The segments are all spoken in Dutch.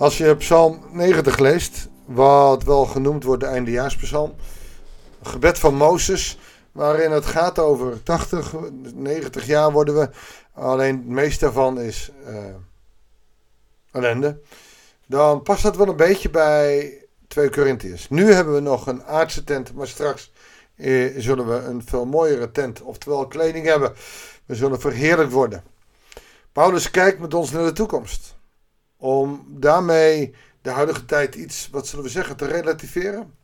Als je Psalm 90 leest, wat wel genoemd wordt de eindejaarspsalm, gebed van Mozes, waarin het gaat over 80, 90 jaar worden we, alleen het meeste daarvan is uh, ellende, dan past dat wel een beetje bij 2 Corinthiërs. Nu hebben we nog een aardse tent, maar straks eh, zullen we een veel mooiere tent, oftewel kleding hebben. We zullen verheerlijkt worden. Paulus kijkt met ons naar de toekomst. Om daarmee de huidige tijd iets, wat zullen we zeggen, te relativeren.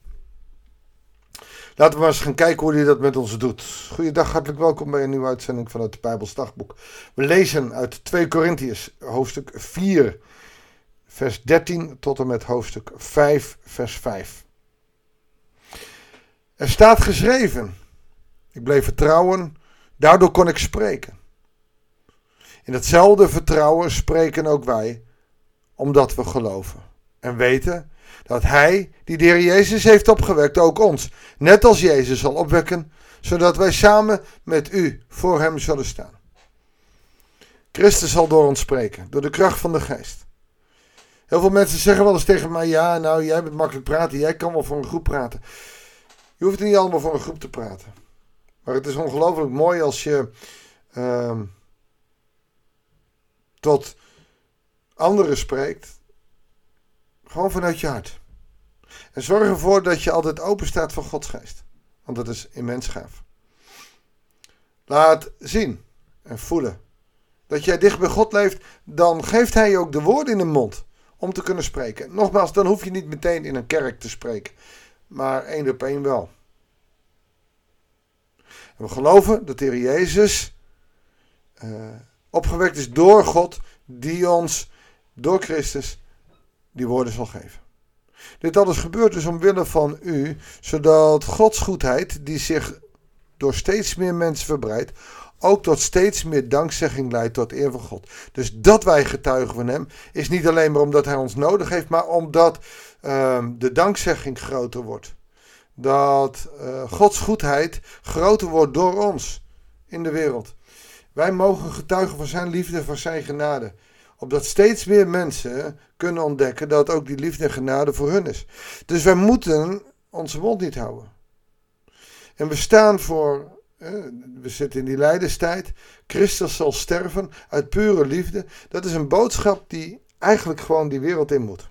Laten we maar eens gaan kijken hoe hij dat met ons doet. Goeiedag, hartelijk welkom bij een nieuwe uitzending van het Bijbels Dagboek. We lezen uit 2 Korintiërs, hoofdstuk 4, vers 13 tot en met hoofdstuk 5, vers 5. Er staat geschreven: Ik bleef vertrouwen, daardoor kon ik spreken. In hetzelfde vertrouwen spreken ook wij, omdat we geloven en weten dat Hij, die de Jezus heeft opgewekt, ook ons, net als Jezus, zal opwekken, zodat wij samen met U voor Hem zullen staan. Christus zal door ons spreken, door de kracht van de Geest. Heel veel mensen zeggen wel eens tegen mij: Ja, nou, jij bent makkelijk praten, jij kan wel voor een groep praten. Je hoeft niet allemaal voor een groep te praten. Maar het is ongelooflijk mooi als je uh, tot anderen spreekt. Gewoon vanuit je hart. En zorg ervoor dat je altijd open staat voor Gods geest. Want dat is immens gaaf. Laat zien en voelen dat jij dicht bij God leeft. Dan geeft Hij je ook de woorden in de mond om te kunnen spreken. Nogmaals, dan hoef je niet meteen in een kerk te spreken maar één op één wel. We geloven dat de Heer Jezus uh, opgewekt is door God, die ons door Christus die woorden zal geven. Dit alles gebeurt dus omwille van u, zodat Gods goedheid, die zich door steeds meer mensen verbreidt, ook tot steeds meer dankzegging leidt tot eer van God. Dus dat wij getuigen van Hem is niet alleen maar omdat Hij ons nodig heeft, maar omdat uh, de dankzegging groter wordt. Dat uh, Gods goedheid groter wordt door ons in de wereld. Wij mogen getuigen van Zijn liefde, van Zijn genade. Opdat steeds meer mensen kunnen ontdekken dat ook die liefde en genade voor hun is. Dus wij moeten onze mond niet houden. En we staan voor we zitten in die lijdenstijd. Christus zal sterven uit pure liefde. Dat is een boodschap die eigenlijk gewoon die wereld in moet.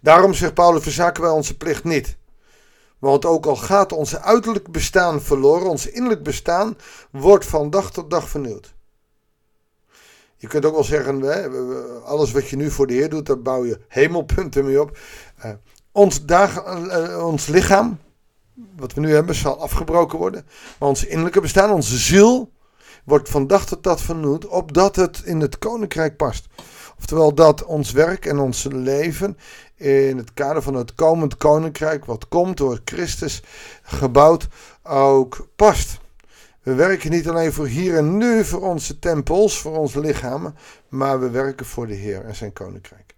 Daarom zegt Paulus, verzaken wij onze plicht niet. Want ook al gaat onze uiterlijk bestaan verloren, ons innerlijk bestaan wordt van dag tot dag vernieuwd. Je kunt ook wel zeggen, alles wat je nu voor de Heer doet, daar bouw je hemelpunten mee op. Uh, ons, dag, uh, ons lichaam, wat we nu hebben, zal afgebroken worden. Maar ons innerlijke bestaan, onze ziel, wordt van dag tot dag vernieuwd, opdat het in het koninkrijk past. Oftewel dat ons werk en ons leven in het kader van het komend koninkrijk, wat komt door Christus gebouwd, ook past. We werken niet alleen voor hier en nu, voor onze tempels, voor onze lichamen, maar we werken voor de Heer en zijn koninkrijk.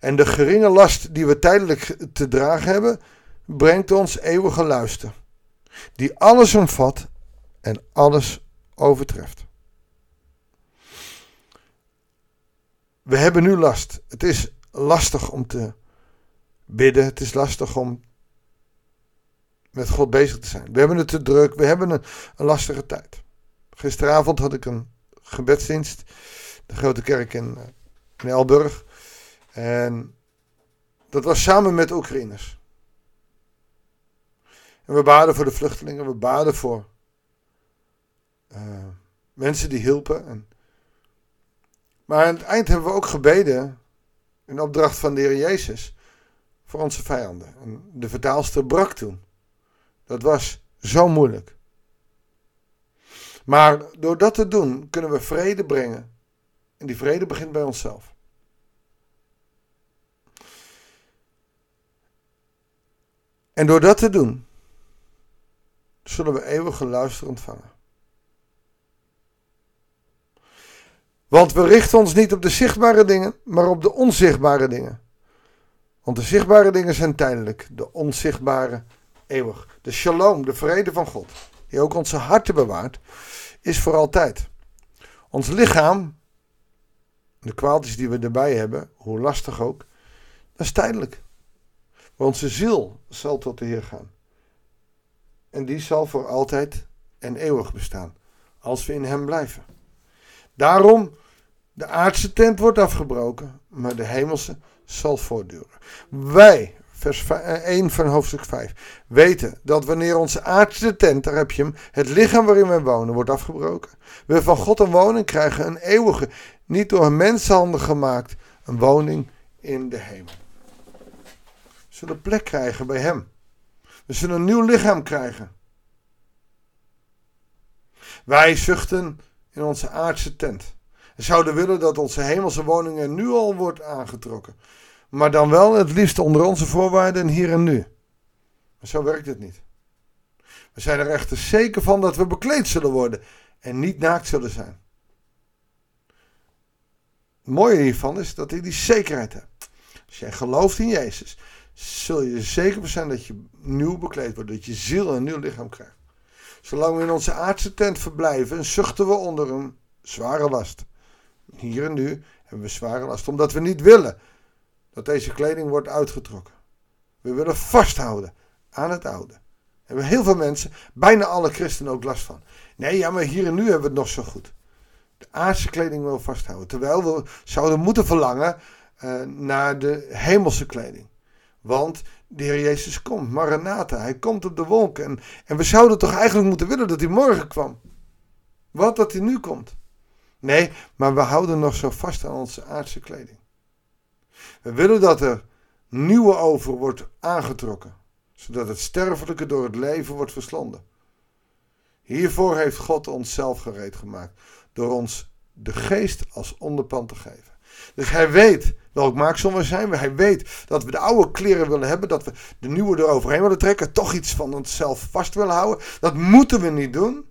En de geringe last die we tijdelijk te dragen hebben, brengt ons eeuwige luister, die alles omvat en alles overtreft. We hebben nu last. Het is lastig om te bidden. Het is lastig om met God bezig te zijn. We hebben het te druk. We hebben een, lastige tijd. Gisteravond had ik een gebedsdienst. De grote kerk in, in Elburg. En dat was samen met Oekraïners. En we baden voor de vluchtelingen, we baden voor uh, mensen die hielpen. En... Maar aan het eind hebben we ook gebeden, in opdracht van de Heer Jezus, voor onze vijanden. En de vertaalster brak toen. Dat was zo moeilijk. Maar door dat te doen kunnen we vrede brengen. En die vrede begint bij onszelf. En door dat te doen, zullen we eeuwige luister ontvangen. Want we richten ons niet op de zichtbare dingen, maar op de onzichtbare dingen. Want de zichtbare dingen zijn tijdelijk, de onzichtbare eeuwig. De shalom, de vrede van God, die ook onze harten bewaart, is voor altijd. Ons lichaam, de kwaaltjes die we erbij hebben, hoe lastig ook, dat is tijdelijk. Maar onze ziel zal tot de Heer gaan. En die zal voor altijd en eeuwig bestaan, als we in Hem blijven. Daarom, de aardse tent wordt afgebroken, maar de hemelse zal voortduren. Wij, vers 1 van hoofdstuk 5, weten dat wanneer onze aardse tent, daar heb je hem, het lichaam waarin wij wonen, wordt afgebroken, we van God een woning krijgen, een eeuwige, niet door mensenhanden gemaakt, een woning in de hemel. We zullen plek krijgen bij Hem. We zullen een nieuw lichaam krijgen. Wij zuchten in onze aardse tent. En zouden willen dat onze hemelse woning er nu al wordt aangetrokken. Maar dan wel het liefst onder onze voorwaarden hier en nu. Maar zo werkt het niet. We zijn er echter zeker van dat we bekleed zullen worden en niet naakt zullen zijn. Het mooie hiervan is dat je die zekerheid hebt. Als jij gelooft in Jezus, zul je zeker zijn dat je nieuw bekleed wordt, dat je ziel een nieuw lichaam krijgt. Zolang we in onze aardse tent verblijven, zuchten we onder een zware last. Hier en nu hebben we zware last, omdat we niet willen dat deze kleding wordt uitgetrokken. We willen vasthouden aan het oude. Daar hebben heel veel mensen, bijna alle christenen ook last van. Nee, ja, maar hier en nu hebben we het nog zo goed. De aardse kleding wil vasthouden. Terwijl we zouden moeten verlangen uh, naar de hemelse kleding. Want de Heer Jezus komt, Maranatha, hij komt op de wolken. En, en we zouden toch eigenlijk moeten willen dat hij morgen kwam. Wat dat hij nu komt. Nee, maar we houden nog zo vast aan onze aardse kleding. We willen dat er nieuwe over wordt aangetrokken, zodat het sterfelijke door het leven wordt verslonden. Hiervoor heeft God ons zelf gereed gemaakt, door ons de geest als onderpand te geven. Dus hij weet welk maaksel we zijn. Hij weet dat we de oude kleren willen hebben, dat we de nieuwe eroverheen willen trekken, toch iets van onszelf vast willen houden. Dat moeten we niet doen.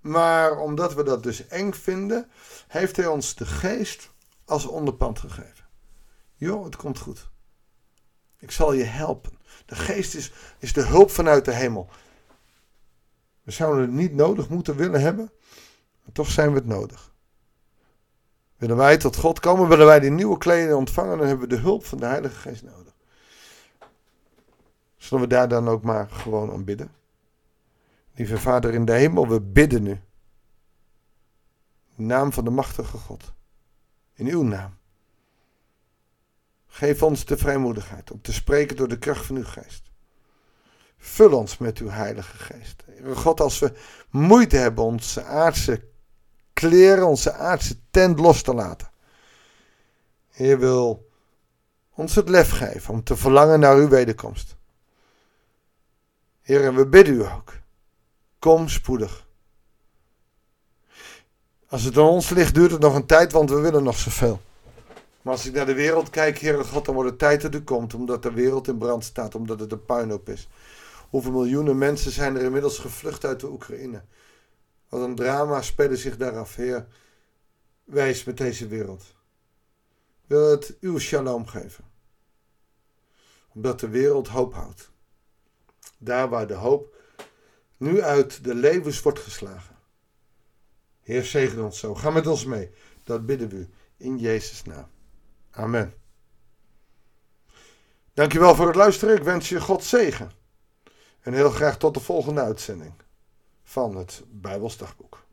Maar omdat we dat dus eng vinden, heeft hij ons de geest als onderpand gegeven. Joh, het komt goed. Ik zal je helpen. De geest is, is de hulp vanuit de hemel. We zouden het niet nodig moeten willen hebben, maar toch zijn we het nodig. Willen wij tot God komen, willen wij die nieuwe kleding ontvangen, dan hebben we de hulp van de Heilige Geest nodig. Zullen we daar dan ook maar gewoon aan bidden? Lieve Vader in de hemel, we bidden nu. In naam van de machtige God. In uw naam. Geef ons de vrijmoedigheid om te spreken door de kracht van uw geest. Vul ons met uw Heilige Geest. God, als we moeite hebben onze aardse kleren, onze aardse tent los te laten. Heer wil ons het lef geven om te verlangen naar uw wederkomst. Heer, en we bidden u ook. Kom spoedig. Als het aan ons ligt, duurt het nog een tijd, want we willen nog zoveel. Maar als ik naar de wereld kijk, Heer God, dan wordt het tijd dat u komt, omdat de wereld in brand staat, omdat het een puinhoop is. Hoeveel miljoenen mensen zijn er inmiddels gevlucht uit de Oekraïne? Wat een drama speelde zich daar af, Heer. Wijs met deze wereld. Wil het uw shalom geven. Omdat de wereld hoop houdt. Daar waar de hoop nu uit de levens wordt geslagen. Heer, zegen ons zo. Ga met ons mee. Dat bidden we in Jezus' naam. Amen. Dankjewel voor het luisteren. Ik wens je God zegen. En heel graag tot de volgende uitzending van het Bijbelsdagboek.